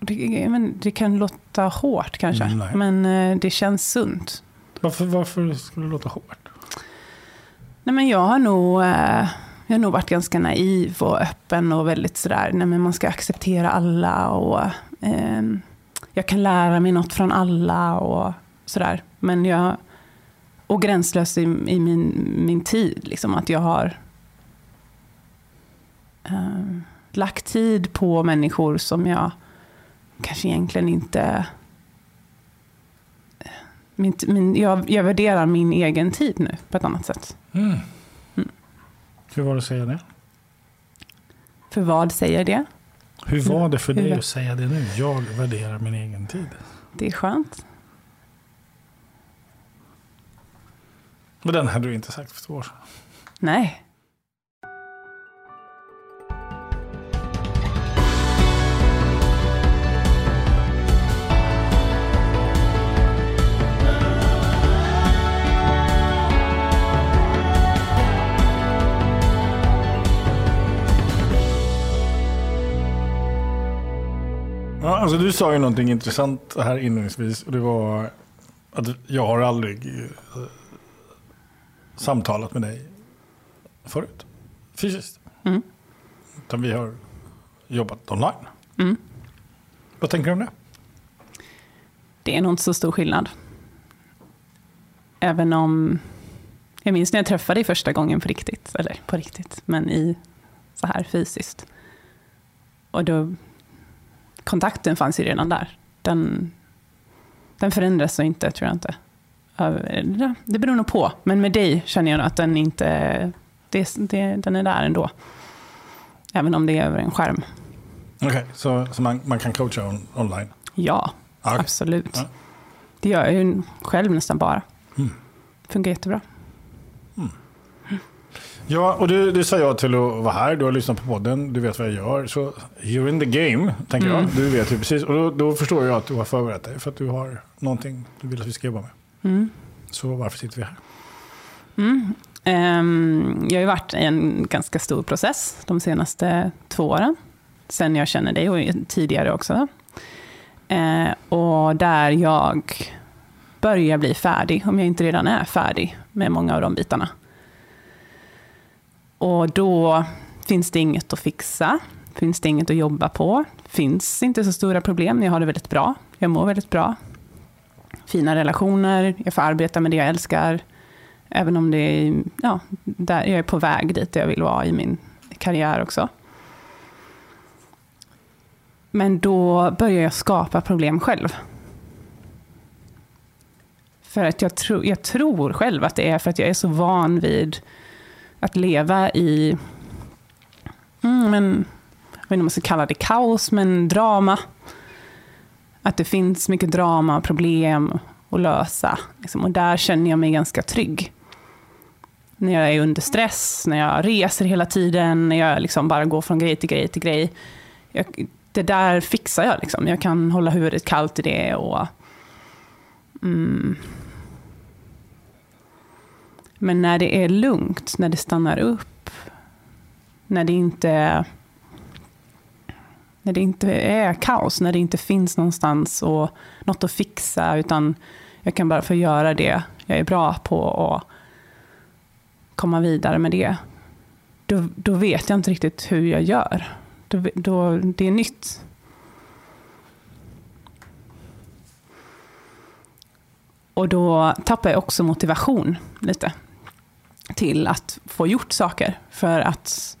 Det, men det kan låta hårt kanske, Mm, nej. men eh, det känns sunt. Varför, varför skulle det låta hårt? Nej, men jag har nog, eh, jag har nog varit ganska naiv och öppen och väldigt sådär, nej men man ska acceptera alla och ehm, jag kan lära mig något från alla och sådär. Men jag, och gränslös i, i min, min tid, liksom att jag har ehm, lagt tid på människor som jag kanske egentligen inte min, min, jag, jag värderar min egen tid nu på ett annat sätt. Mm. Hur var det att säga det? För vad säger det? Hur var det för Hur dig att säga det nu? Jag värderar min egen tid. Det är skönt. Men den hade du inte sagt för två år sedan. Nej. Alltså du sa ju någonting intressant här inledningsvis. Och det var att jag har aldrig eh, samtalat med dig förut. Fysiskt. Mm. Utan vi har jobbat online. Mm. Vad tänker du om det? Det är nog inte så stor skillnad. Även om... Jag minns när jag träffade dig första gången på riktigt. Eller på riktigt, men i så här fysiskt. Och då... Kontakten fanns ju redan där. Den, den förändras så inte, tror jag inte. Det beror nog på. Men med dig känner jag att den inte... Det, det, den är där ändå. Även om det är över en skärm. Okej, så, så man, man kan coacha on, online? Ja, Ja, okej. absolut. Ja. Det gör jag ju själv nästan bara. Mm. Funkar jättebra. Ja, och du, du sa jag till att vara här. Du har lyssnat på podden, du vet vad jag gör. Så you're in the game, tänker Mm. jag. Du vet ju precis. Och då, då förstår jag att du har förberett dig. För att du har någonting du vill att vi ska jobba med. Mm. Så varför sitter vi här? Mm. Ehm, jag har ju varit i en ganska stor process de senaste två åren. Sen jag känner dig och tidigare också. Eh, och där jag börjar bli färdig, om jag inte redan är färdig med många av de bitarna. Och då finns det inget att fixa, finns det inget att jobba på, finns inte så stora problem, jag har det väldigt bra, jag mår väldigt bra. Fina relationer, jag får arbeta med det jag älskar, Även om det är, ja, där jag är på väg dit jag vill vara i min karriär också. Men då börjar jag skapa problem själv. För att jag, tro, jag tror själv att det är för att jag är så van vid att leva i, mm, men, jag vet inte om man ska kalla det kaos, men drama. Att det finns mycket drama och problem att lösa. Liksom. Och där känner jag mig ganska trygg. När jag är under stress, när jag reser hela tiden, när jag liksom bara går från grej till grej till grej. Jag, det där fixar jag. Liksom. Jag kan hålla huvudet kallt i det. Och, mm. Men när det är lugnt, när det stannar upp, när det inte när det inte är kaos, när det inte finns någonstans och något att fixa, utan jag kan bara få göra det jag är bra på och komma vidare med det. Då, då vet jag inte riktigt hur jag gör. Då, då, det är nytt. Och då tappar jag också motivation lite till att få gjort saker. För att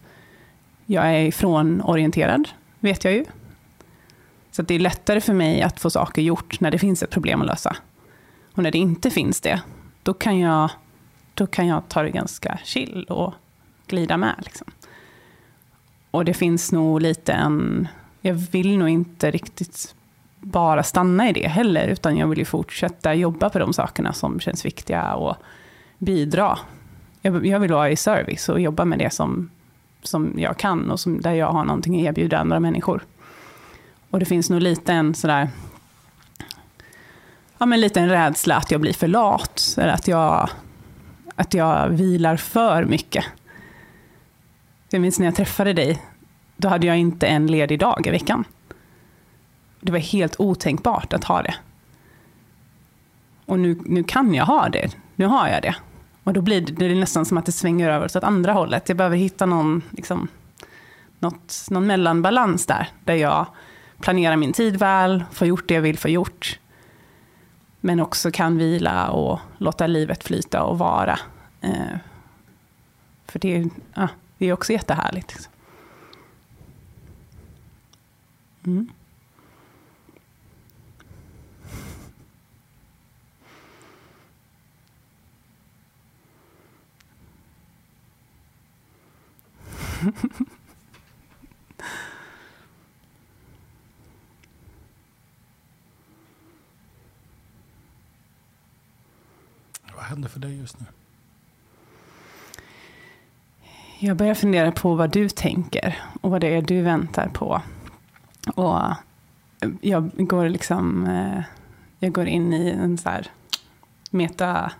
jag är ifrån-orienterad, vet jag ju. Så att det är lättare för mig att få saker gjort när det finns ett problem att lösa. Och när det inte finns det, då kan jag, då kan jag ta det ganska chill och glida med. Liksom. Och det finns nog lite en... Jag vill nog inte riktigt bara stanna i det heller, utan jag vill ju fortsätta jobba på de sakerna som känns viktiga och bidra. Jag, jag vill vara i service och jobba med det som, som jag kan och som, där jag har någonting att erbjuda andra människor. Och det finns nog lite en sådär ja, men lite en rädsla att jag blir för lat, eller att jag, att jag vilar för mycket. Jag minns när jag träffade dig, då hade jag inte en ledig dag i veckan. det var helt otänkbart att ha det. Och nu, nu kan jag ha det. Nu har jag det. Och då blir det, det är nästan som att det svänger över åt andra hållet. Jag behöver hitta någon, liksom, något, någon mellanbalans där. Där jag planerar min tid väl, får gjort det jag vill få gjort. Men också kan vila och låta livet flyta och vara. Eh, för det, ja, det är också jättehärligt. Mm. Vad händer för dig just nu? Jag börjar fundera på vad du tänker och vad det är du väntar på. Och jag går liksom, eh, jag går in i en så här meta,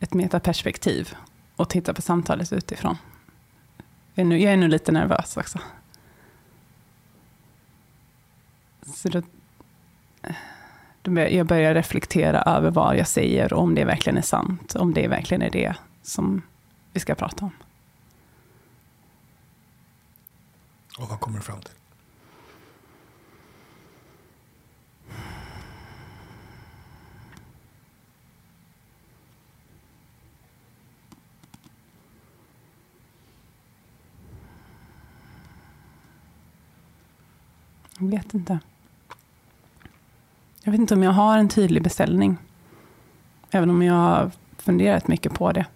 ett metaperspektiv och tittar på samtalet utifrån. Jag är nu, jag är nu lite nervös också. Så då, då jag börjar reflektera över vad jag säger och om det verkligen är sant. Om det verkligen är det som vi ska prata om. Och vad kommer du fram till? Jag vet inte. Jag vet inte om jag har en tydlig beställning. Även om jag har funderat mycket på det.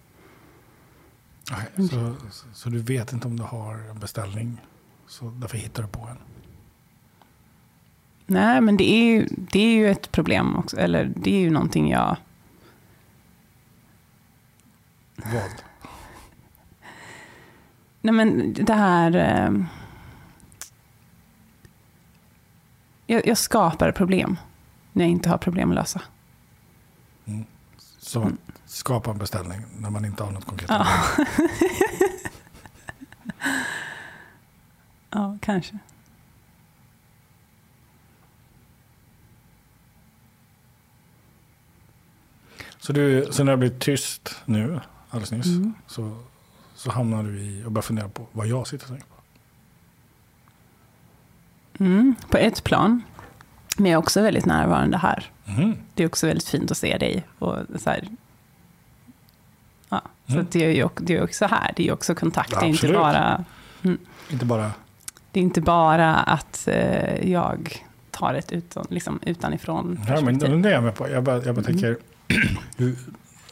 Nej, så, så, du vet inte om du har en beställning. Så därför hittar du på en. Nej, men det är ju, det är ju ett problem också. Eller det är ju någonting jag... Vad? Nej, men det här... Eh, jag, jag skapar problem när jag inte har problem att lösa. Så Mm. skapa en beställning när man inte har något konkret. Ja. ja, kanske. Så, du, så när det blir tyst nu, alldeles nyss, Mm. så, så hamnar du i och börjar fundera på vad jag sitter och tänker på. Mm, på ett plan. Men jag är också väldigt närvarande här. Mhm. Det är också väldigt fint att se dig. Och så här, ja, så Mm. att det är ju också- det är också här. Det är ju också kontakt. Det är, inte bara, Inte bara, det är inte bara att eh, jag tar ett utan, liksom, utanifrån ja, men det är jag med på. Jag bara, jag bara Mm. tänker, du,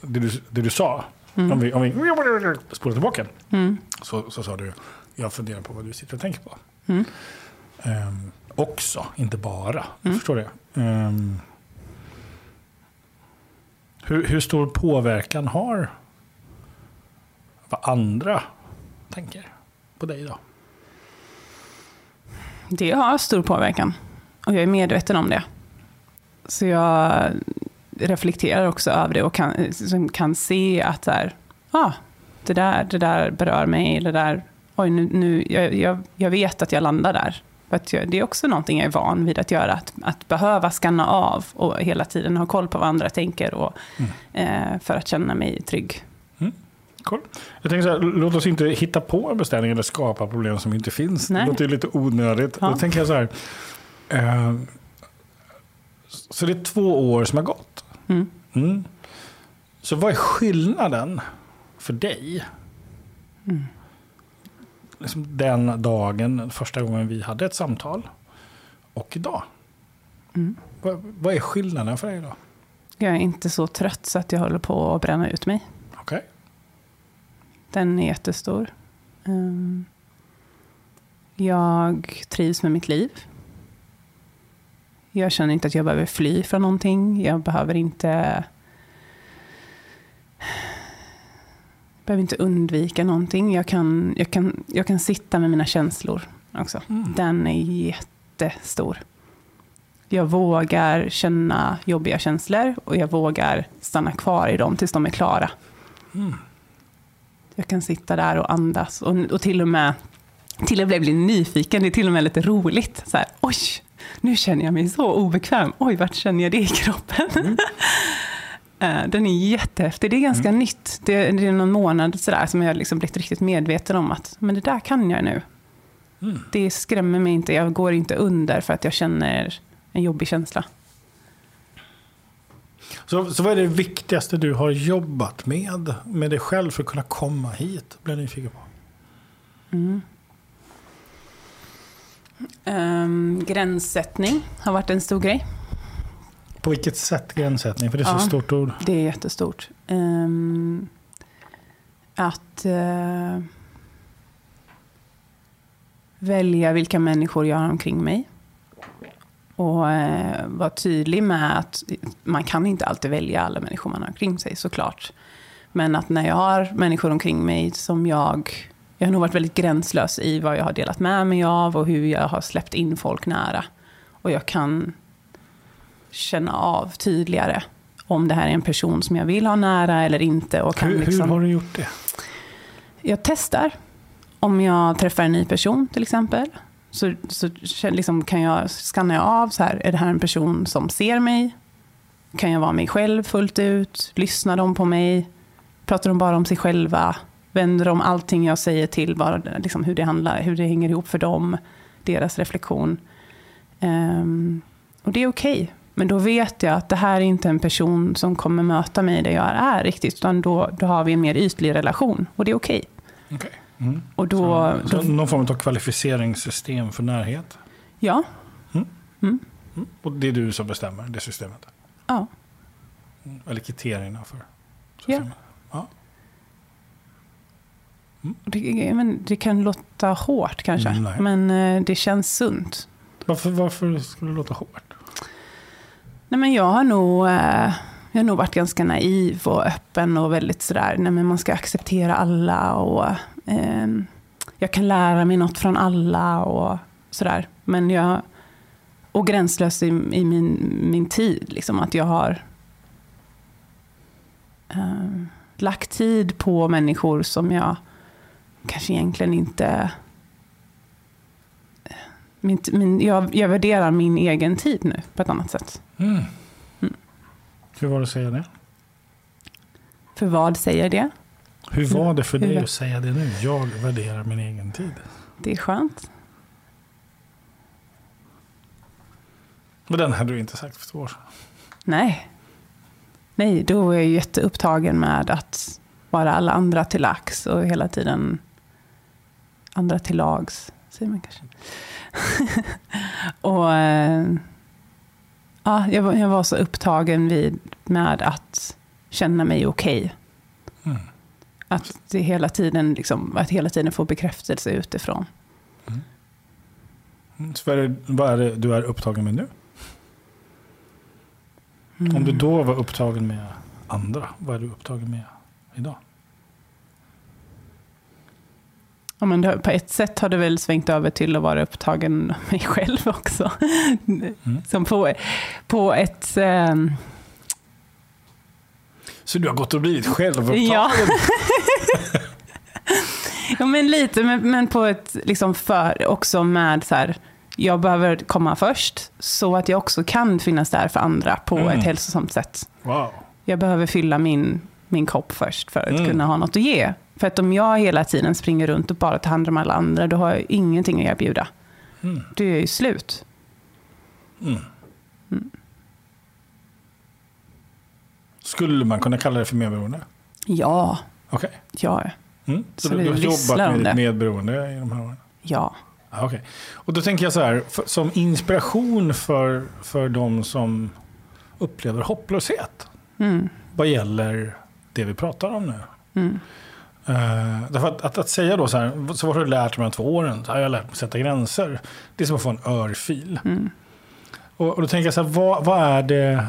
det, du, det du sa, Mm. om, vi, om vi spolar tillbaka, Mm. så, så sa du, jag funderar på vad du sitter och tänker på. Ehm, också, inte bara. Mm. förstår det. Ehm, hur, hur stor påverkan har vad andra tänker på dig då? Det har stor påverkan. Och jag är medveten om det. Så jag reflekterar också över det och kan, som kan se att så här, ah, det, där, det där berör mig. Det där, oj, nu, nu, jag, jag, jag vet att jag landar där. För det är också någonting jag är van vid att göra. Att, att behöva skanna av och hela tiden ha koll på vad andra tänker. Och, eh, för att känna mig trygg. Cool. Jag tänker så här, låt oss inte hitta på en beställning eller skapa problem som inte finns. Nej. Det låter ju lite onödigt. Ja. Då tänker jag så här. Eh, så det är två år som har gått. Mm. Mm. Så vad är skillnaden för dig? Liksom den dagen, första gången vi hade ett samtal och idag. Mm. Vad, vad är skillnaden för dig då? Jag är inte så trött så att jag håller på att bränna ut mig. Okej. Den är jättestor. Ehm, Jag trivs med mitt liv. Jag känner inte att jag behöver fly från någonting. Jag behöver inte behöver inte undvika någonting. Jag kan, jag, kan, jag kan sitta med mina känslor också. Mm. Den är jättestor. Jag vågar känna jobbiga känslor och jag vågar stanna kvar i dem tills de är klara. Mm. Jag kan sitta där och andas och, och till och med till och med bli nyfiken. Det är till och med lite roligt. Så här, oj, nu känner jag mig så obekväm. Oj, vart känner jag det i kroppen? Mm. Eh, Den är jättehäftig. Det är ganska nytt. Det, det är någon månad sådär, som jag liksom blivit riktigt medveten om att men det där kan jag nu. Mm. Det skrämmer mig inte. Jag går inte under för att jag känner en jobbig känsla. Så, så vad är det viktigaste du har jobbat med, med dig själv för att kunna komma hit? Blir jag nyfiken på. Ehm, gränssättning har varit en stor grej. På vilket sätt gränssättning? För det är så Ja. stort ord. Det är jättestort. Ehm, att eh, välja vilka människor jag har omkring mig. Och eh, vara tydlig med att man kan inte alltid välja alla människor man har omkring sig såklart. Men att när jag har människor omkring mig som jag... Jag har nog varit väldigt gränslös i vad jag har delat med mig av och hur jag har släppt in folk nära. Och jag kan känna av tydligare om det här är en person som jag vill ha nära eller inte. Och kan Hur, liksom, hur har du gjort det? Jag testar. Om jag träffar en ny person till exempel. Så, så liksom kan jag, skannar jag av, så här, är det här en person som ser mig? Kan jag vara mig själv fullt ut? Lyssnar de på mig? Pratar de bara om sig själva? Vänder de allting jag säger till bara, liksom, hur, det handlar, hur det hänger ihop för dem? Deras reflektion. Ehm, och det är okej. Men då vet jag att det här är inte en person som kommer möta mig där jag är riktigt. Utan då, då har vi en mer ytlig relation. Och det är okej. Okej. Mm. Och då, så, då, så någon form av kvalificeringssystem för närhet? ja, Mm. Och det är du som bestämmer det systemet? ja, Mm. Eller kriterierna för Ja. systemet? Ja. det, men det kan låta hårt kanske. Mm, nej. men eh, det känns sunt. Varför, varför skulle det låta hårt? Nej, men jag har nog... Eh, jag har nog varit ganska naiv och öppen och väldigt sådär, nej men man ska acceptera alla och eh, jag kan lära mig något från alla och sådär. Men jag, och gränslös i, i min, min tid, liksom att jag har eh, lagt tid på människor som jag kanske egentligen inte... Eh, min, min, jag, jag värderar min egen tid nu på ett annat sätt. Mm. Hur var det att säga det? För vad säger det? Hur var det för Hur dig var- att säga det nu? Jag värderar min egen tid. Det är skönt. Men den hade du inte sagt för två år sedan. Nej. Nej, då är jag jätteupptagen med att vara alla andra till lax och hela tiden andra till lags, säger man kanske. och eh, ja, jag, var, jag var så upptagen vid, med att känna mig okej. Mm. Att, det hela tiden, liksom, att hela tiden få bekräftelse utifrån. Mm. Så vad är, det, vad är det du är upptagen med nu? Mm. Om du då var upptagen med andra, vad är du upptagen med idag? Ja, men på ett sätt har det väl svängt över till att vara upptagen med mig själv också. Som på, på ett... ehm, Så du har gått och blivit självupptagen? ja. ja, men lite, men, men på ett liksom för också med så här, jag behöver komma först så att jag också kan finnas där för andra på Mm. ett hälsosamt sätt. Wow. Jag behöver fylla min, min kopp först för att Mm. kunna ha något att ge. För att om jag hela tiden springer runt och bara tar hand om alla andra, då har jag ingenting att erbjuda. Mm. Då är jag ju slut. Mm. Skulle man kunna kalla det för medberoende? Ja, Okej. ja, Mm. Så, Så du, du har jobbat med ditt medberoende i de här åren? ja. Ja, okej. Och då tänker jag så här, för, som inspiration för, för de som upplever hopplöshet Mm, vad gäller det vi pratar om nu. mm, Uh, därför att, att, att säga då så här, så vad har du lärt mig de två åren? Här, jag har lärt mig att sätta gränser. Det är som att få en örfil. mm. Och, och då tänker jag så här, vad, vad är det,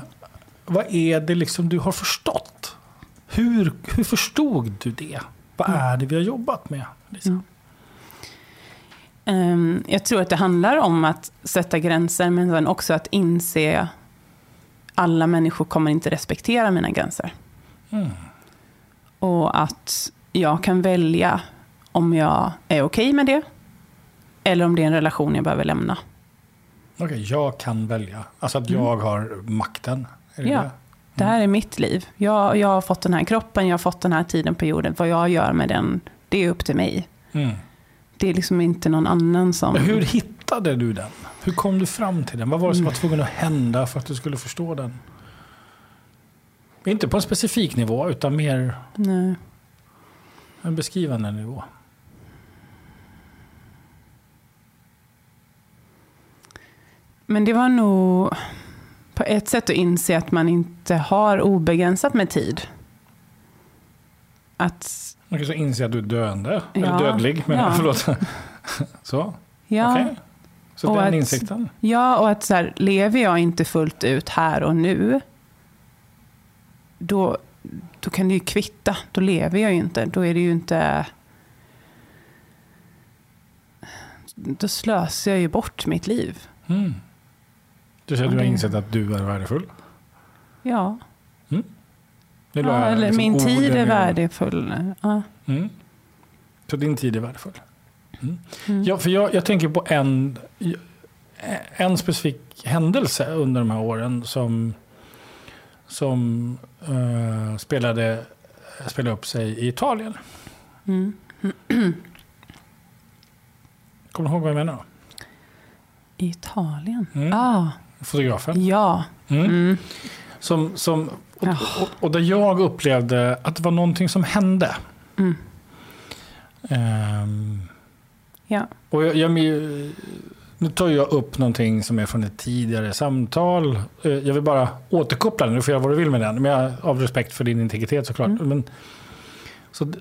vad är det liksom du har förstått? Hur, hur förstod du det? Vad är det vi har jobbat med? Mm. Ehm, jag tror att det handlar om att sätta gränser, men sen också att inse alla människor kommer inte respektera mina gränser. Mm. Och att jag kan välja om jag är okej med det, eller om det är en relation jag behöver lämna. Okej, jag kan välja. Alltså att jag har makten. Det Ja. det? Det här är mitt liv. Jag, jag har fått den här kroppen, jag har fått den här tiden på jorden. Vad jag gör med den, det är upp till mig. Mm. Det är liksom inte någon annan som... Men hur hittade du den? Hur kom du fram till den? Vad var det som var tvungen att hända för att du skulle förstå den? Inte på en specifik nivå, utan mer Nej. en beskrivande nivå. Men det var nog på ett sätt att inse att man inte har obegränsat med tid. Att, Man kan så inse att du är döende, eller Ja. dödlig. Men, Ja. Förlåt. Så, ja, okej. Så Och den att- insikten. ja, och att så här, lever jag inte fullt ut här och nu, då, då kan det ju kvitta. Då lever jag ju inte. Då är det ju inte... Då slösar jag ju bort mitt liv. Mm. Du säger att du har Ja, insett att du är värdefull. Ja, Det ja är eller liksom min tid är värdefull. Ja. Mm. Så din tid är värdefull. Mm. Mm. Ja, för jag, jag tänker på en, en specifik händelse under de här åren som, som eh, spelade, spelade upp sig i Italien. Mm. Kommer du ihåg vad jag menar? I Italien? Mm. Ah, Fotografen. ja. Mm. Mm. Som, som, och, och, och där jag upplevde att det var någonting som hände. Ehm, Ja. Och jag, jag, nu tar jag upp någonting som är från ett tidigare samtal. Eh, Jag vill bara återkoppla den, du får göra vad du vill med den. Men jag, av respekt för din integritet såklart. Mm. Men, så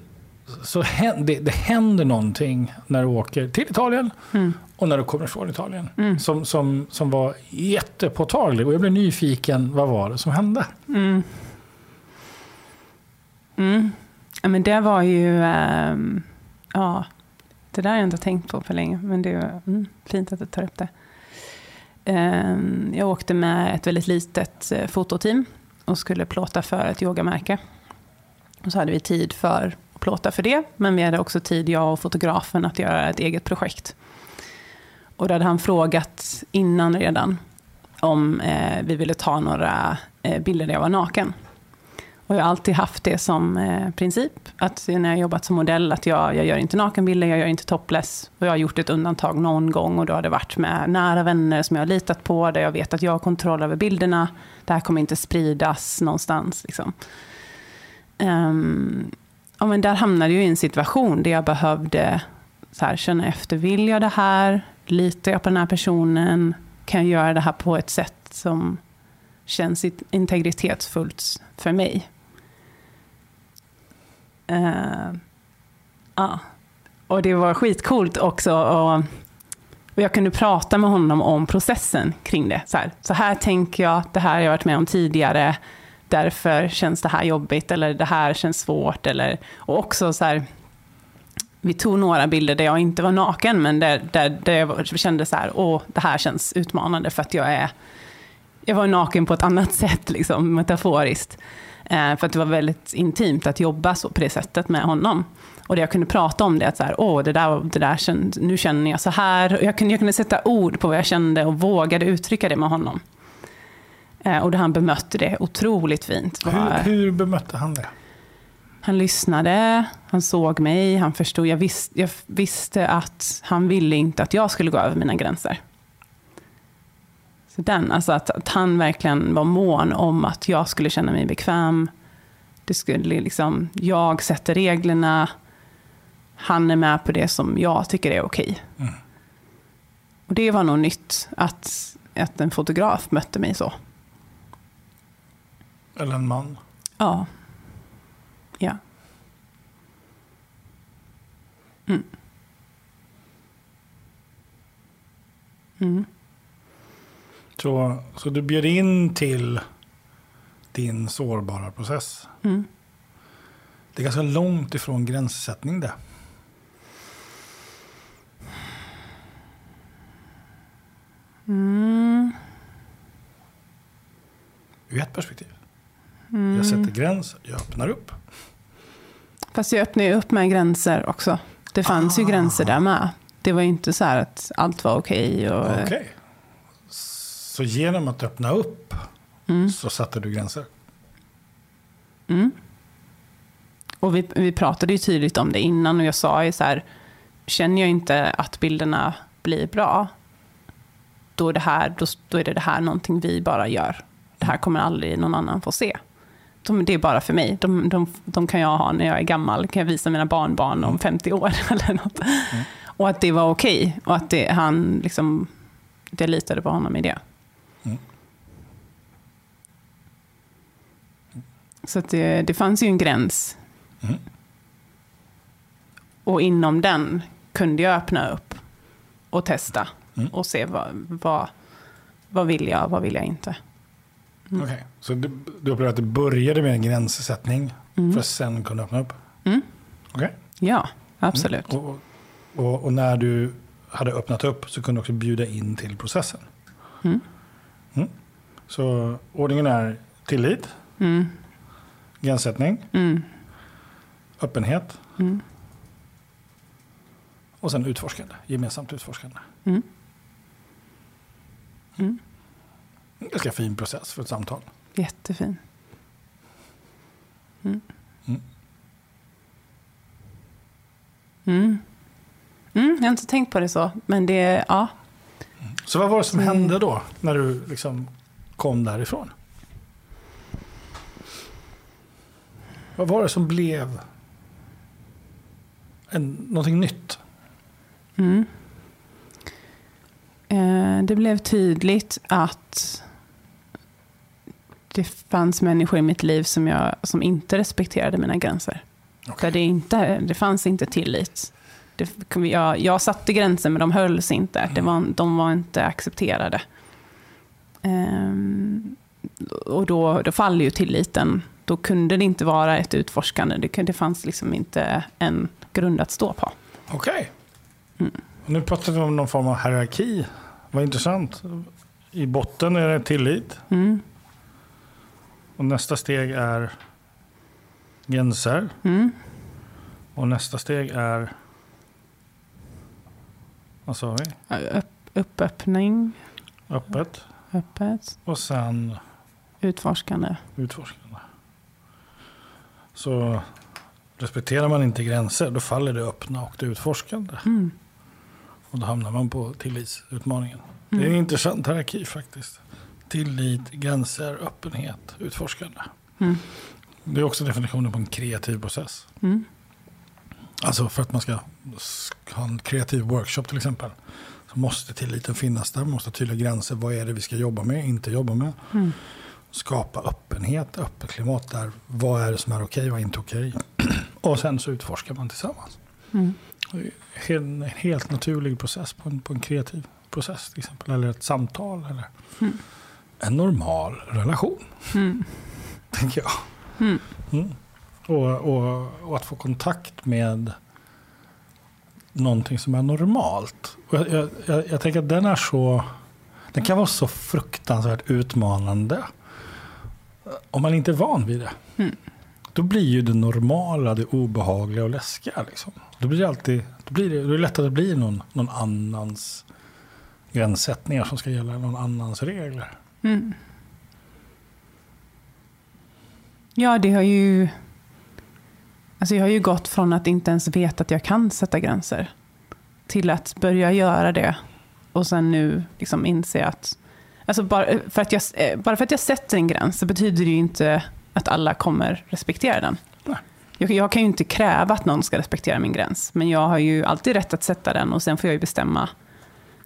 så det, det händer någonting när du åker till Italien Mm. och när du kommer från Italien. Mm. Som, som, som var jättepåtaglig. Och jag blev nyfiken, vad var det som hände? Mm. Mm. Ja, men det var ju... ehm, ja, det där har jag inte tänkt på för länge. Men det är mm, fint att du tar upp det. Ehm, jag åkte med ett väldigt litet eh, fototeam och skulle plåta för ett yogamärke. Och så hade vi tid för att plåta för det. Men vi hade också tid, jag och fotografen, att göra ett eget projekt. Och då hade han frågat innan redan om eh, vi ville ta några eh, bilder där jag var naken. Och jag har alltid haft det som eh, princip, att när jag har jobbat som modell, att jag, jag gör inte nakenbilder, jag gör inte topless. Och jag har gjort ett undantag någon gång och då har det varit med nära vänner som jag har litat på, där jag vet att jag har kontroll över bilderna. Det här kommer inte spridas någonstans. Liksom. Um, ja, men där hamnade jag i en situation där jag behövde så här, känna efter, vill jag det här? Litar jag på den här personen? Kan jag göra det här på ett sätt som känns integritetsfullt för mig? Eh, ja. Och det var skitcoolt också. Och, och jag kunde prata med honom om processen kring det. Så här, så här tänker jag, det här har jag varit med om tidigare. Därför känns det här jobbigt eller det här känns svårt. Eller, och också så här, vi tog några bilder där jag inte var naken, men där, där, där jag kände så här, åh, det här känns utmanande för att jag är, jag var naken på ett annat sätt, liksom, metaforiskt. Eh, för att det var väldigt intimt att jobba så på det sättet med honom. Och det jag kunde prata om det, att så här, åh, det där, det där känd, nu känner jag så här. Och jag, kunde, jag kunde sätta ord på vad jag kände och vågade uttrycka det med honom. Eh, och då han bemötte det otroligt fint. Hur, hur bemötte han det? han lyssnade, han såg mig, han förstod. Jag, vis, jag visste att han ville inte att jag skulle gå över mina gränser. Den, alltså att, att han verkligen var mån om att jag skulle känna mig bekväm. Det skulle liksom, jag sätter reglerna, han är med på det som jag tycker är okej. Mm. Och det var nog nytt, att, att en fotograf mötte mig så. Eller en man? Ja. Ja. Mm. Mm. Så, så du bjöd in till din sårbara process. Mm. Det är ganska långt ifrån gränssättning det. Mm. Ur ett perspektiv. Mm. Jag sätter gräns, jag öppnar upp. Fast jag öppnade ju upp med gränser också. Det fanns ju Ah. gränser där med. Det var ju inte så här att allt var okej. och, Okej. Så genom att öppna upp Mm. så satte du gränser? Mm. Och vi, vi pratade ju tydligt om det innan och jag sa ju så här, känner jag inte att bilderna blir bra, då är det här, då, då är det, det här någonting vi bara gör. Det här kommer aldrig någon annan få se. De, det är bara för mig. De, de, de kan jag ha när jag är gammal, kan jag visa mina barnbarn om 50 år eller något. Och att det var okej och att det, han liksom, jag litade på honom i det. Så det, det fanns ju en gräns. Mm. Och inom den kunde jag öppna upp och testa Mm. och se vad, vad, vad vill jag och vad vill jag inte. Mm. Okej, så du, du upplever att det började med en gränssättning för att sen kunna öppna upp? Mm. Okej. Ja, absolut. Och, och, och när du hade öppnat upp så kunde du också bjuda in till processen? Mm. Mm. Så ordningen är tillit, Mm. Gränssättning, Mm. öppenhet Mm. och sen utforskande, gemensamt utforskande. Mm. Mm. Ganska fin process för ett samtal. Jättefin. Mm. Mm. Mm. Mm, jag har inte tänkt på det så, men det, ja. Så vad var det som hände då när du liksom kom därifrån? Vad var det som blev en, någonting nytt? Mm. Eh, det blev tydligt att det fanns människor i mitt liv som, jag, som inte respekterade mina gränser. Där det, inte, det fanns inte tillit. Det, jag, jag satte gränser men de hölls inte. Det var, de var inte accepterade. Ehm, och då, då faller ju tilliten. Då kunde det inte vara ett utforskande. Det, kunde- det fanns liksom inte en grund att stå på. Okej. Mm. Och Nu pratar vi om någon form av hierarki. Vad intressant. I botten är det tillit. Mm. Och nästa steg är gränser. Mm. Och nästa steg är... Vad sa vi? Upp, uppöppning, Öppet. öppet, Och sen utforskande. utforskande. Så respekterar man inte gränser då faller det öppna och det utforskande. Mm. Och då hamnar man på tillitsutmaningen. Det är en Mm. intressant hierarki faktiskt. Tillit, gränser, öppenhet, utforskande. Mm. Det är också definitionen på en kreativ process. Mm. Alltså för att man ska ha en kreativ workshop till exempel. Så måste tilliten finnas där. Man måste ha tydliga gränser. Vad är det vi ska jobba med, inte jobba med. Mm. Skapa öppenhet, öppet klimat där. Vad är det som är okej, vad är inte okej. Och sen så utforskar man tillsammans. Mm. En helt naturlig process på en, på en kreativ process till exempel. Eller ett samtal. Eller Mm. en normal relation, Mm. tänker jag. Mm. Mm. Och, och, och att få kontakt med någonting som är normalt. Jag, jag, jag, jag tänker att den är så... Den kan vara så fruktansvärt utmanande. Om man inte är van vid det. Mm. Då blir ju det normala det obehagliga och läskiga. Liksom. Då blir det alltid... Då, blir det, då är det lätt att det blir någon, någon annans gränssättningar som ska gälla någon annans regler. Mm. Ja, det har ju... Alltså jag har ju gått från att inte ens veta att jag kan sätta gränser till att börja göra det och sen nu liksom inse att... Alltså bara, för att jag, eh, bara för att jag sätter en gräns så betyder det ju inte att alla kommer respektera den. Jag, jag kan ju inte kräva att någon ska respektera min gräns, men jag har ju alltid rätt att sätta den och sen får jag ju bestämma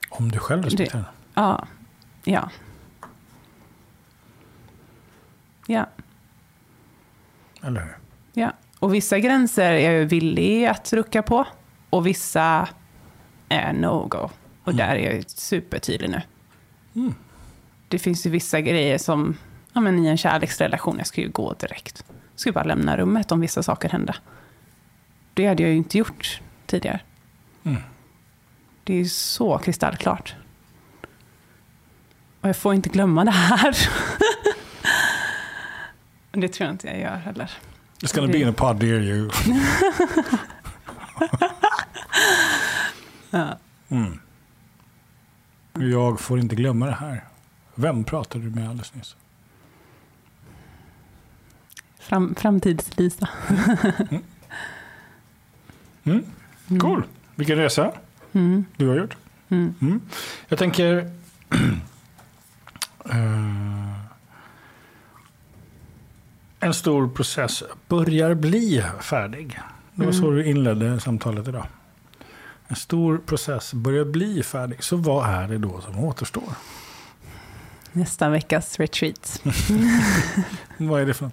Om du själv respekterar det. Ja. Ja. Ja. Eller hur? ja. Och vissa gränser är jag villig att rucka på. Och vissa är no-go. Och Mm. där är jag supertydlig nu. Mm. Det finns ju vissa grejer som, ja men i en kärleksrelation, jag skulle ju gå direkt. Jag skulle bara lämna rummet om vissa saker hände. Det hade jag ju inte gjort tidigare. Mm. Det är ju så kristallklart. Och jag får inte glömma det här. det tror jag inte jag gör heller. It's gonna be in a pod near you. Ja. Mm. Jag får inte glömma det här. Vem pratade du med alldeles nyss? Fram, Framtids-Lisa. Mm. Cool. Vilken resa Mm. du har gjort. Mm. Mm. Jag tänker... eh, en stor process börjar bli färdig. Det var så Mm. du inledde samtalet idag. En stor process börjar bli färdig. Så vad är det då som återstår? Nästa veckas retreat. Vad är det för?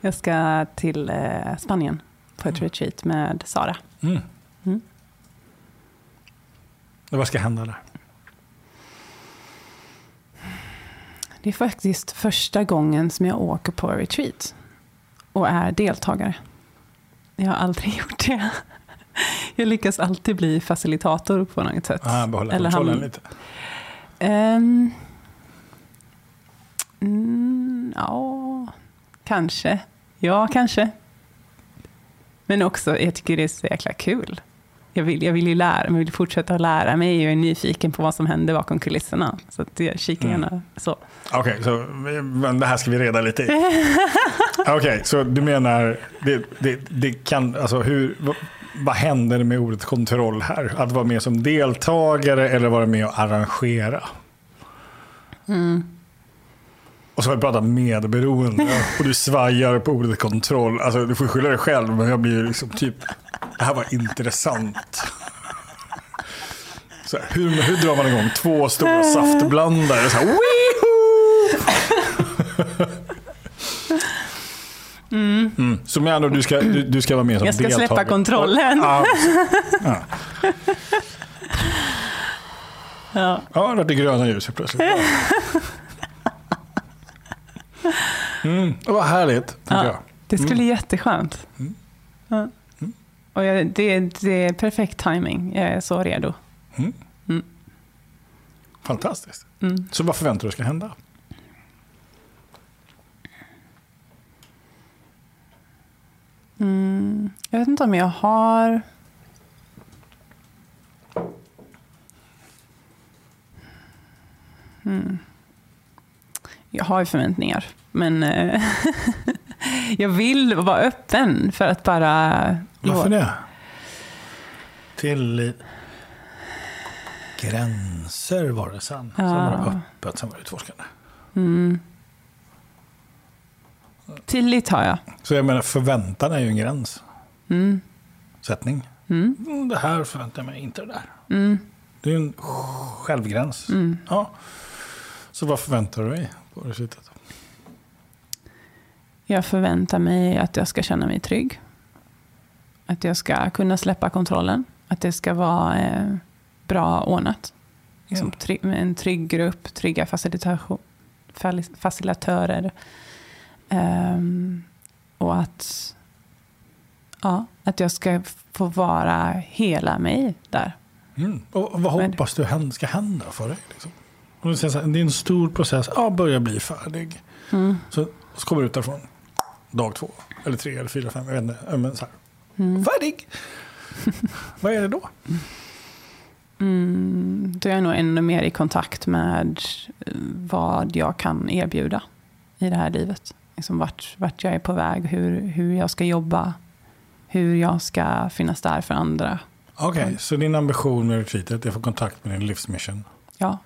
Jag ska till eh, Spanien på ett retreat med Sara. Mm. Mm. Vad ska hända där? Det är faktiskt första gången som jag åker på retreat och är deltagare. Jag har aldrig gjort det. Jag lyckas alltid bli facilitator på något sätt. Ah, behålla Eller kontrollen han- lite. Ehm, mm, ja, kanske. Ja, kanske. Men också, jag tycker det är så jäkla kul. Jag vill, jag vill ju lära mig, vill fortsätta att lära mig. Jag är nyfiken på vad som händer bakom kulisserna. Så att jag kikar Mm. gärna så. Okej, så men det här ska vi reda lite i. Okej, så du menar, det, det, det kan, alltså hur, vad, vad händer med ordet kontroll här? Att vara med som deltagare eller vara med och arrangera? Mm. Och så har vi pratat medberoende och du svajar på ordet kontroll. Alltså du får skylla dig själv, men jag blir liksom typ, det här var intressant. Så här, hur, hur drar man igång två stora saftblandare? Så här, Mm. Så med andra du ska, du, du ska vara med som Jag ska deltagare. släppa kontrollen. Ja, ja. Ja. ja, det gröna ljus helt plötsligt. Mm. Var härligt, Ja. jag. Det skulle Mm. bli jätteskönt. Ja. Och jag, det, det är perfekt timing. Jag är så redo. Fantastiskt. Mm. Så vad förväntar du dig ska hända? Mm. Jag vet inte om jag har... Mm. Jag har ju förväntningar, men eh, jag vill vara öppen för att bara... Varför det? Tillit. Gränser var det sen. Sen var det Ja. öppet, sen var det utforskande. Mm. Tillit har jag. Så jag menar, förväntan är ju en gränssättning. Mm. Mm. Mm, det här förväntar jag mig, inte det där. Mm. Det är ju en självgräns. Mm. Ja. Så vad förväntar du dig på resultatet? Jag förväntar mig att jag ska känna mig trygg. Att jag ska kunna släppa kontrollen. Att det ska vara eh, bra ordnat. Liksom, Ja. trygg, med en trygg grupp, trygga facilitatörer. Ehm, och att, ja, att jag ska få vara hela mig där. Mm. Och vad hoppas du ska hända för dig? Liksom? Säger så här, det är en stor process, ja, börjar bli färdig. Mm. Så, så kommer du ut därifrån dag två, eller tre, eller fyra, fem, jag vet inte. Men så här, Mm. färdig! vad är det då? Mm, då är jag nog ännu mer i kontakt med eh, vad jag kan erbjuda i det här livet. Liksom vart, vart jag är på väg, hur, hur jag ska jobba, hur jag ska finnas där för andra. Okej, Mm. så din ambition med retreatet är att få kontakt med din livsmission? Ja.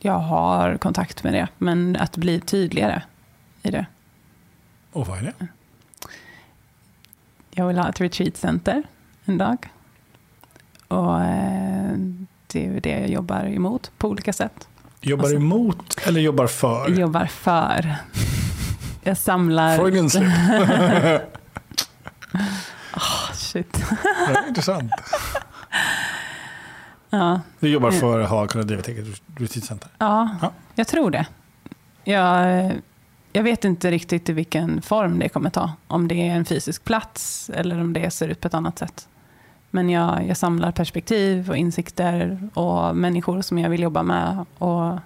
Jag har kontakt med det, men att bli tydligare i det. Och vad är det? Jag vill ha ett retreatcenter en dag. Och eh, det är det jag jobbar emot på olika sätt. Jobbar Alltså- emot eller jobbar för? Jobbar för. Jag samlar... Freudian slip. Ah, shit. Ja, Intressant. Ja, Du jobbar för att ha kunna driva ett eget retreatcenter? ja, Ja. jag tror det. Jag, jag vet inte riktigt i vilken form det kommer ta. Om det är en fysisk plats eller om det ser ut på ett annat sätt. Men jag, jag samlar perspektiv och insikter och människor som jag vill jobba med och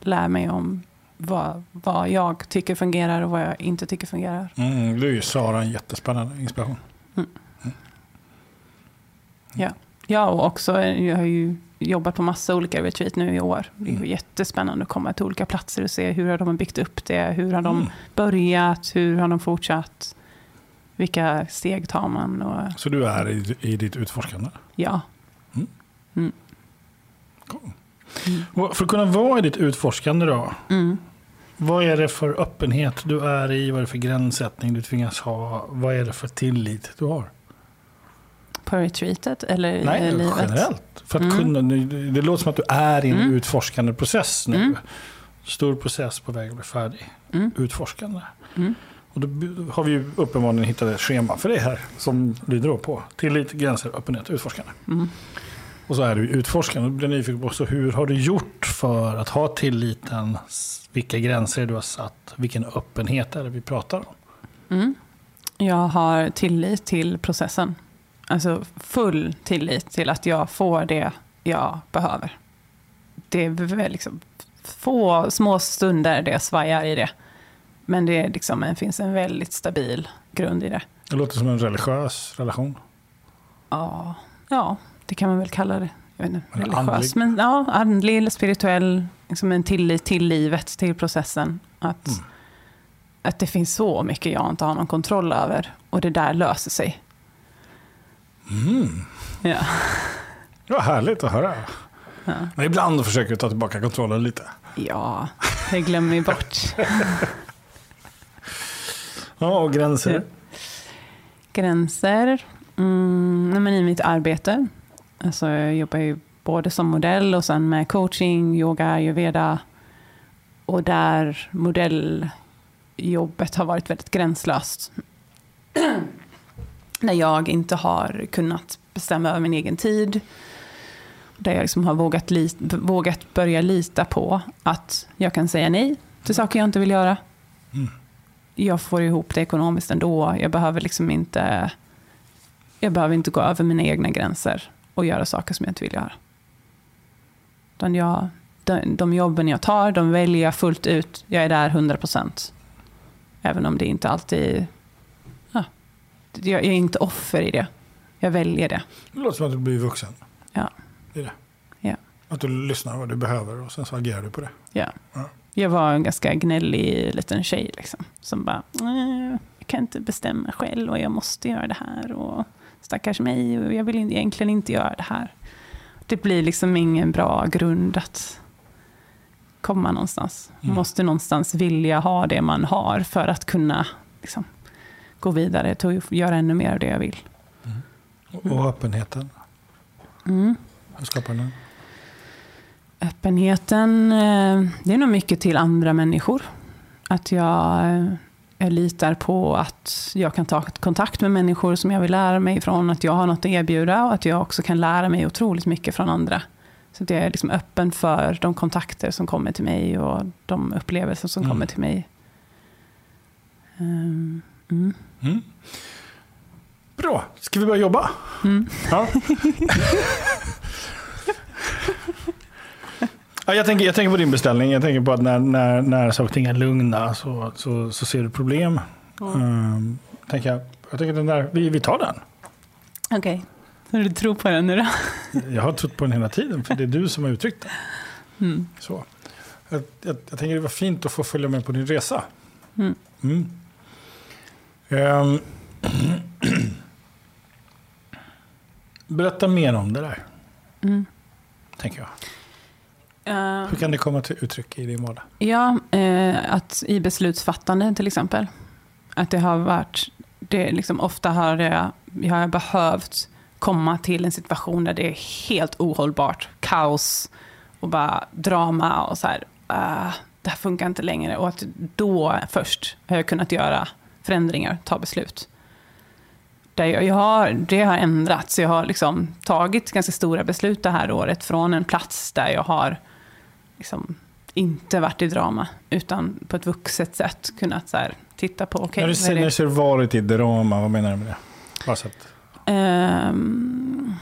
lär mig om vad, vad jag tycker fungerar och vad jag inte tycker fungerar. Mm, du är ju Sara en jättespännande inspiration. Ja, och också, jag har ju jobbat på massa olika retreat nu i år. Det är Mm. jättespännande att komma till olika platser och se hur har de byggt upp det, hur har de Mm. börjat, hur har de fortsatt, vilka steg tar man och Så du är i, i ditt utforskande? ja. Cool. Och För att kunna vara i ditt utforskande då, Mm. vad är det för öppenhet du är i? Vad är det för gränssättning du tvingas ha? Vad är det för tillit du har? På retreatet eller Nej, livet? generellt. För att Mm. kunna, det låter som att du är i en Mm. utforskande process nu. Mm. Stor process på väg att bli färdig. Mm. Utforskande. Mm. Och då har vi ju uppenbarligen hittat ett schema för det här som lyder på tillit, gränser, öppenhet, utforskande. Mm. Och så är du utforskande. Då blir jag nyfiken på också hur har du gjort för att ha tilliten? Vilka gränser du har satt? Vilken öppenhet är det vi pratar om? Jag har tillit till processen. Alltså full tillit till att jag får det jag behöver. Det är väl liksom få små stunder det svajar i det. Men det är liksom, det finns en väldigt stabil grund i det. Det låter som en religiös relation. Ja, ja det kan man väl kalla det. Jag vet inte, religiös. andlig. Men ja, andlig eller spirituell. Liksom en tillit till livet, till processen. Att, Mm. att det finns så mycket jag inte har någon kontroll över. Och det där löser sig. Mm. Ja. Ja, härligt att höra. Ja. Men ibland försöker du ta tillbaka kontrollen lite. Ja, det glömmer vi bort. Ja, och gränser. Gränser. Mm, men I mitt arbete. Alltså, jag jobbar ju både som modell och sen med coaching, yoga, ayurveda. Och där modelljobbet har varit väldigt gränslöst. När jag inte har kunnat bestämma över min egen tid. Där jag liksom har vågat, vågat börja lita på att jag kan säga nej till saker jag inte vill göra. Mm. Jag får ihop det ekonomiskt ändå. Jag behöver liksom inte, jag behöver inte gå över mina egna gränser och göra saker som jag inte vill göra. Utan jag, de, de jobben jag tar, de väljer jag fullt ut. Jag är där 100 procent. Även om det inte alltid... Ja, jag är inte offer i det. Jag väljer det. Det låter som att du blir vuxen. Ja. Det är det. Ja. Att du lyssnar vad du behöver och sen så agerar du på det. Ja. Ja. Jag var en ganska gnällig liten tjej liksom, som bara, "Nej, jag kan inte bestämma själv och jag måste göra det här. Och stackars mig och jag vill egentligen inte göra det här. Det blir liksom ingen bra grund att komma någonstans. Man Mm. måste någonstans vilja ha det man har för att kunna liksom, gå vidare till att göra ännu mer av det jag vill. Och, och öppenheten. Mm. Hur skapar den? Öppenheten, eh, det är nog mycket till andra människor. Att jag, eh, jag litar på att jag kan ta kontakt med människor som jag vill lära mig från. Att jag har något att erbjuda och att jag också kan lära mig otroligt mycket från andra. Så att jag är liksom öppen för de kontakter som kommer till mig och de upplevelser som Mm. kommer till mig. Ehm, Mm. Mm. Bra, ska vi börja jobba? Mm. Ja. ja, jag, tänker, jag tänker på din beställning. Jag tänker på att när, när, när saker och ting är lugna så, så, så ser du problem. Um, tänker jag, jag tänker den där, vi, vi tar den. Okej, så du tror på den nu då? Jag har trott på den hela tiden, för det är du som har uttryckt den. Mm. Så. Jag, jag, jag tänker det var fint att få följa med på din resa. Mm. Mm. Ehm. Berätta mer om det där, Mm. tänker jag. Eh, Hur kan det komma till uttryck i din vardag? Ja, eh, att i beslutsfattande till exempel. Att det har varit, det liksom ofta har det, jag har behövt komma till en situation där det är helt ohållbart. Kaos och bara drama och så här, ah, det här funkar inte längre. Och att då först har jag kunnat göra förändringar, ta beslut. Där jag, jag har, det har ändrats. Jag har liksom tagit ganska stora beslut det här året från en plats där jag har liksom inte varit i drama, utan på ett vuxet sätt kunnat så titta på, okej, När du säger när du varit i drama, vad menar du med det? Att, Ehm,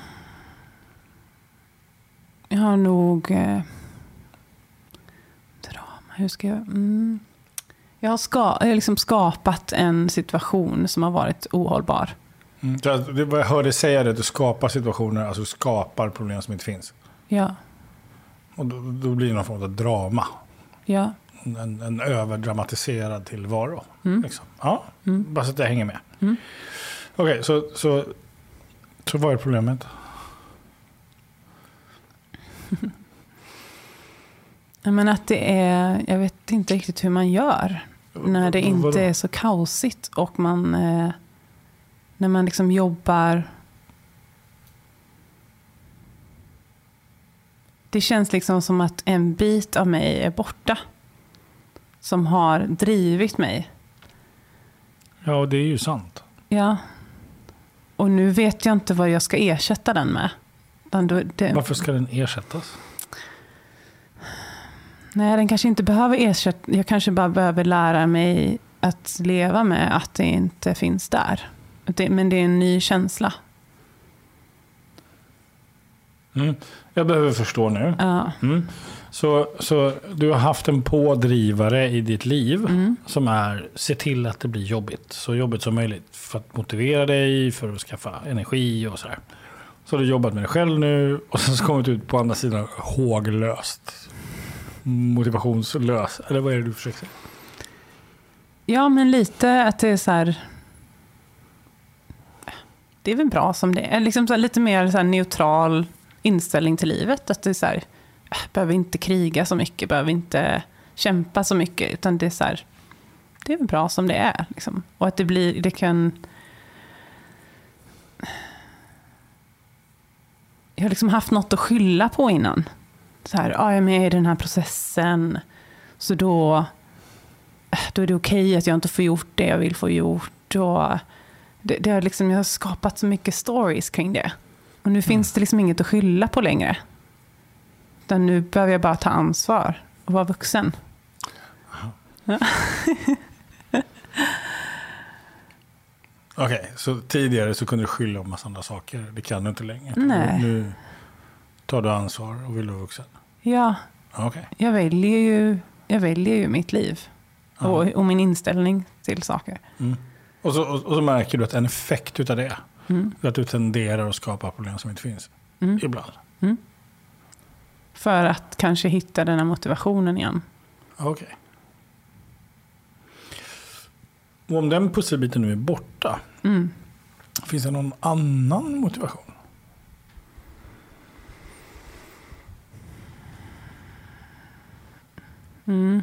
jag har nog... Eh, drama, hur ska jag... Mm, jag har, ska, jag har liksom skapat en situation som har varit ohållbar. mm. Jag hörde säga det att du skapar situationer, alltså du skapar problem som inte finns. Ja, Och då, då blir det någon form av drama. ja. En, en överdramatiserad tillvaro. Mm. Liksom. Ja, Mm. bara så att jag hänger med. Mm. Okej, så, så, så vad är problemet? Men att det är, jag vet inte riktigt hur man gör. När det inte är så kaosigt och man, eh, när man liksom jobbar. Det känns liksom som att en bit av mig är borta. Som har drivit mig. Ja, det är ju sant. Ja. Och nu vet jag inte vad jag ska ersätta den med. Då- det, Varför ska den ersättas? Nej, den kanske inte behöver ersätta. Jag kanske bara behöver lära mig att leva med att det inte finns där. Men det är en ny känsla. Mm. Jag behöver förstå nu. Ja. Mm. Så, så du har haft en pådrivare i ditt liv Mm. som är se till att det blir jobbigt. Så jobbigt som möjligt för att motivera dig, för att skaffa energi och sådär. Så har du jobbat med dig själv nu och sen så kommit ut på andra sidan håglöst. Motivationslös. Eller vad är det du försöker säga? ja, men lite att det är så här. Det är väl bra som det är. Liksom så här, lite mer så här neutral inställning till livet. Att det är så här, äh, behöver inte kriga så mycket, behöver inte kämpa så mycket. Utan det är så här, det är väl bra som det är. Liksom. Och att det blir, det kan... Jag har liksom haft något att skylla på innan. Så här, ah, jag är med i den här processen. Så då, då är det okej att jag inte får gjort det jag vill få gjort. Och det, det har liksom, jag har skapat så mycket stories kring det. Och nu finns det liksom inget att skylla på längre. Utan nu behöver jag bara ta ansvar och vara vuxen. Okej, så tidigare så kunde du skylla på massa andra saker. Det kan du inte längre. Nej. Nu tar du ansvar och vill vara vuxen. Ja, Okej. jag väljer ju, jag väljer ju mitt liv. Och, och min inställning till saker. Mm. Och, så, och, och så märker du att en effekt utav det Mm. är att du tenderar att skapa problem som inte finns. Mm. Ibland. För att kanske hitta den här motivationen igen. Okej. Och om den pusselbiten nu är borta, Mm. finns det någon annan motivation? Mm.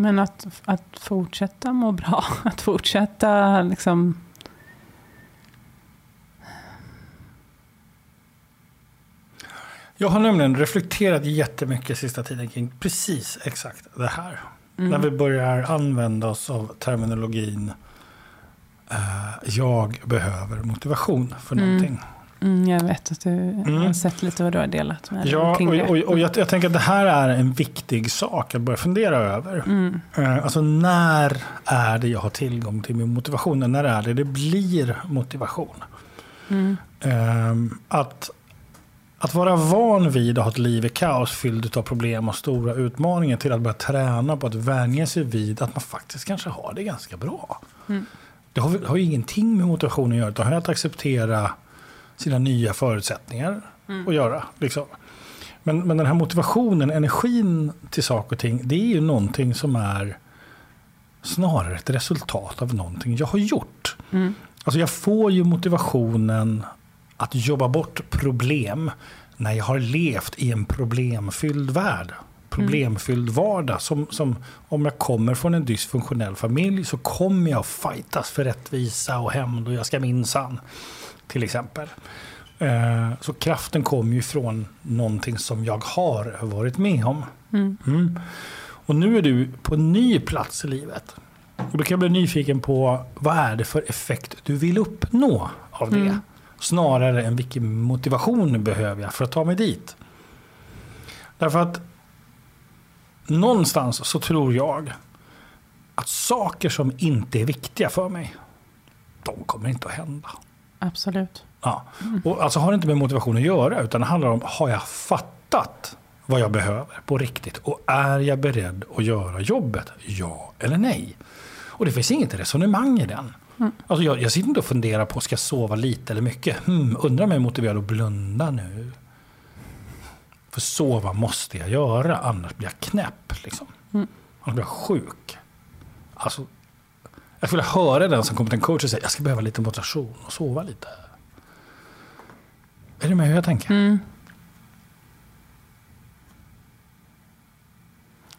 Men att, att fortsätta må bra. Att fortsätta liksom... Jag har nämligen reflekterat jättemycket sista tiden kring precis exakt det här. Mm. När vi börjar använda oss av terminologin jag behöver motivation för Mm. någonting. Mm, jag vet att du Mm. har sett lite vad du har delat med Ja, kring och, det. och, och jag, jag tänker att det här är en viktig sak att börja fundera över. Mm. Eh, Alltså när är det jag har tillgång till min motivation? När är det det blir motivation? Mm. Ehm, Att, att vara van vid att ha ett liv i kaos fyllt av problem och stora utmaningar till att börja träna på att vänja sig vid att man faktiskt kanske har det ganska bra. Det har, har ju ingenting med motivation att göra utan att acceptera sina nya förutsättningar Mm. att göra. Liksom. Men, men den här motivationen, energin till saker och ting, det är ju någonting som är snarare ett resultat av någonting jag har gjort. Mm. Alltså jag får ju motivationen att jobba bort problem när jag har levt i en problemfylld värld. Problemfylld vardag. Som, som om jag kommer från en dysfunktionell familj så kommer jag fightas för rättvisa och hämnd och jag ska minsann. Till exempel. Eh, Så kraften kommer ju ifrån någonting som jag har varit med om. Mm. Mm. Och nu är du på en ny plats i livet. Och då kan jag bli nyfiken på vad är det för effekt du vill uppnå av det? Mm. Snarare än vilken motivation behöver jag för att ta mig dit. Därför att någonstans så tror jag att saker som inte är viktiga för mig, de kommer inte att hända. Absolut. Ja. Och alltså har det inte med motivation att göra utan det handlar om har jag fattat vad jag behöver på riktigt och är jag beredd att göra jobbet? Ja eller nej? Och det finns inget resonemang i den. Mm. Alltså jag, jag sitter inte och funderar på, ska jag sova lite eller mycket? Hmm, undrar om jag är motiverad att blunda nu. För sova måste jag göra, annars blir jag knäpp. Liksom. Mm. Annars blir jag sjuk. Alltså, jag skulle höra den som kommer till en coach och säger jag ska behöva lite motivation och sova lite. Är du med hur jag tänker? Mm.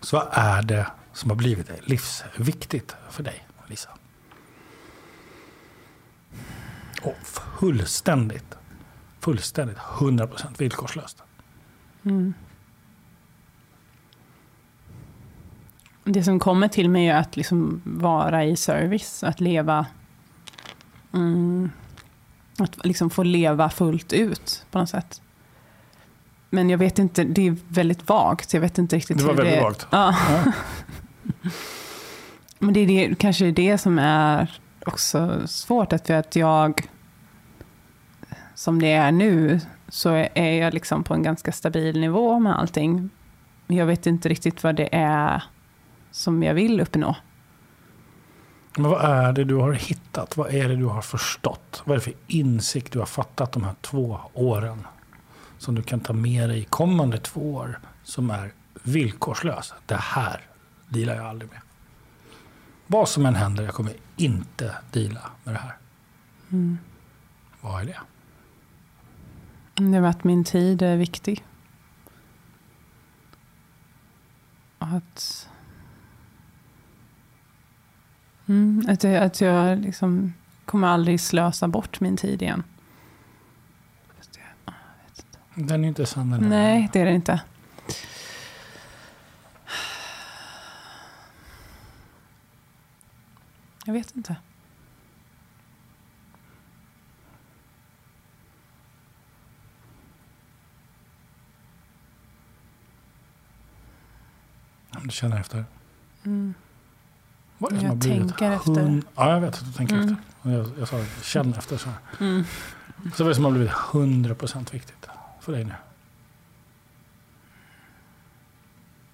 Så vad är det som har blivit livsviktigt för dig, Lisa? Och fullständigt, fullständigt, 100% villkorslöst. Mm. Det som kommer till mig är att liksom vara i service, att leva mm, att liksom få leva fullt ut på något sätt. Men jag vet inte, det är väldigt vagt. Jag vet inte riktigt det var väldigt det vagt. Ja. ja. Men det är det, kanske det som är också svårt. Att för att jag, som det är nu, så är jag liksom på en ganska stabil nivå med allting. Jag vet inte riktigt vad det är som jag vill uppnå. Men vad är det du har hittat? Vad är det du har förstått? Vad är det för insikt du har fattat de här två åren? Som du kan ta med dig kommande två år som är villkorslös. Det här dealar jag aldrig med. Vad som än händer, jag kommer inte deala med det här. Mm. Vad är det? Det är att min tid är viktig. Att Mm, att jag, att jag liksom kommer aldrig slösa bort min tid igen. Den är inte sann. Nej, det är det inte. Jag vet inte. Känner efter. Mm. Vad är det jag tänker efter. Ja, jag vet att du tänker mm. efter. Jag, jag sa känn efter. Så, mm. så vad är det som har blivit 100% viktigt för dig nu?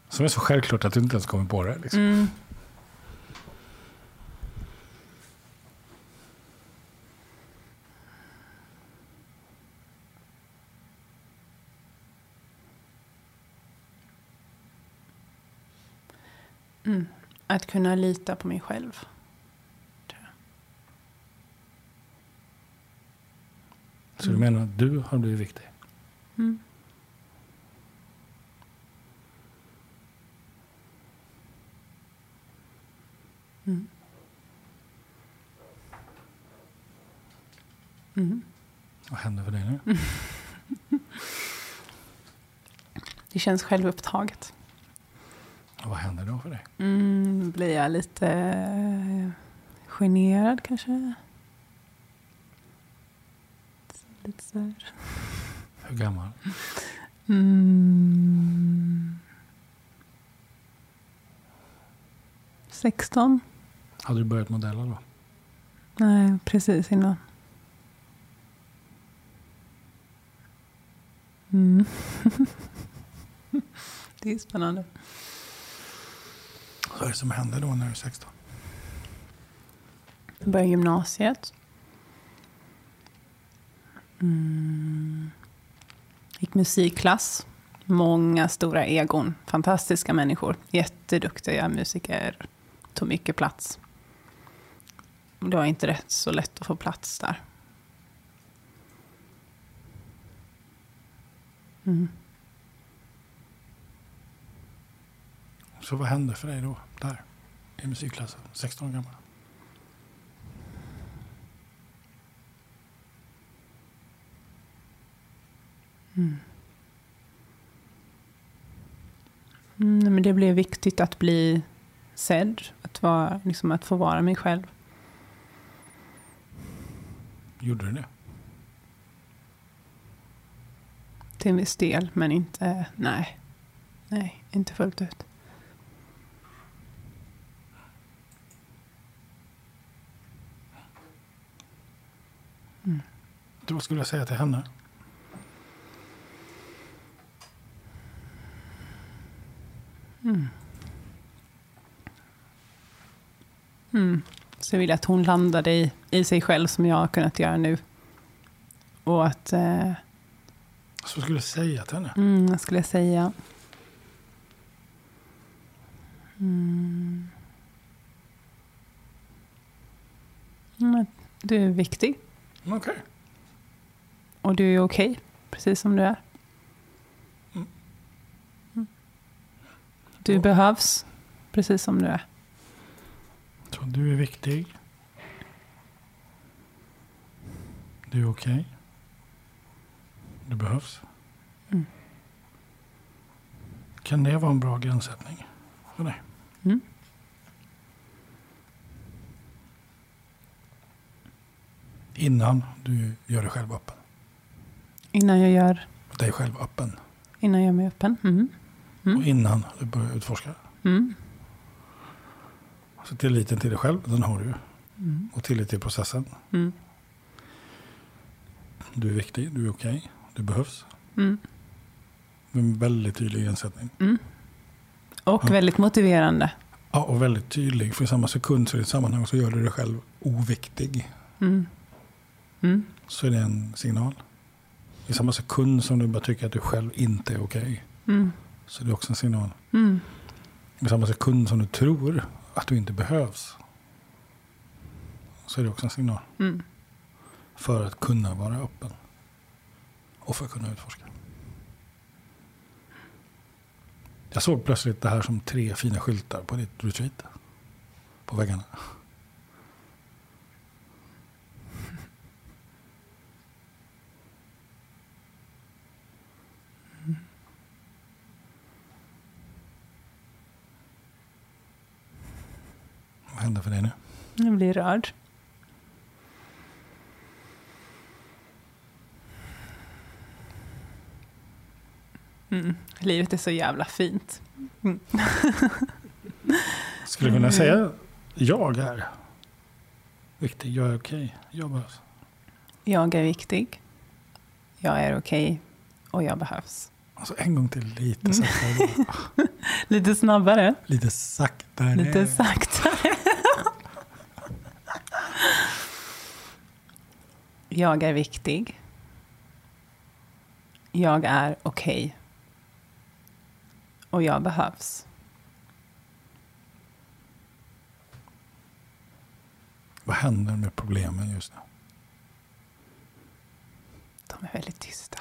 Som är så självklart att du inte ens kommer på det. Liksom. Mm. Mm. Att kunna lita på mig själv. Så du menar att du har blivit viktig? Mm. Mm. Mm. Vad händer för dig nu? Det känns självupptaget. Och vad händer då för dig? Mm, blir jag lite eh, generad kanske? Lite så här. Hur gammal? Mm, 16. Hade du börjat modella då? Nej, precis innan. Mm. det är spännande. Vad är det som händer då när du är 16? Jag började gymnasiet. Mm. Gick musikklass. Många stora egon. Fantastiska människor. Jätteduktiga musiker. Tog mycket plats. Det var inte rätt så lätt att få plats där. Mm. Så vad hände för dig då, där, i musikklassen, 16 år gammal? Mm. Mm, men det blev viktigt att bli sedd, att, vara, liksom att få vara mig själv. Gjorde du det? Till en viss del, men inte, nej. Nej, inte fullt ut. Vad skulle jag säga till henne? Mm. Mm. Så jag vill att hon landade i, i sig själv som jag har kunnat göra nu. Och att, eh, Så skulle jag säga till henne. mm, vad skulle jag säga? Mm. Mm, Du är viktig Okej. Och du är okej, precis som du är. Mm. Du Ja. behövs, precis som du är. Så du är viktig. Du är okej. Du behövs. Mm. Kan det vara en bra gränssättning för dig? Mm. Innan du gör dig själv öppen. Innan jag gör, Dig själv öppen. innan jag gör mig öppen. Mm. Mm. Och innan du börjar utforska. Mm. Så tilliten till dig själv, den har du ju. Mm. Och tillit till processen. Mm. Du är viktig, du är okej, du behövs. Mm. Med en väldigt tydlig gränssättning. Mm. Och Ja. väldigt motiverande. Ja, och väldigt tydlig. För i samma sekund så i ett sammanhang så gör du dig själv oviktig. Mm. Mm. Så är det en signal. I samma sekund som du bara tycker att du själv inte är okej. Mm. Så är det också en signal. Mm. I samma sekund som du tror att du inte behövs. Så är det också en signal. Mm. För att kunna vara öppen. Och för att kunna utforska. Jag såg plötsligt det här som tre fina skyltar på ditt retreat. På väggarna. Händer för dig nu? Jag blir rörd. Mm. Livet är så jävla fint. Skulle du kunna säga jag är viktig, jag är okej, jag behövs. Jag är viktig. Jag är okej. och jag behövs. Alltså en gång till lite saktare. Lite snabbare. lite saktare. Lite saktare. Jag är viktig. Jag är okej. Och jag behövs. Vad händer med problemen just nu? De är väldigt tysta.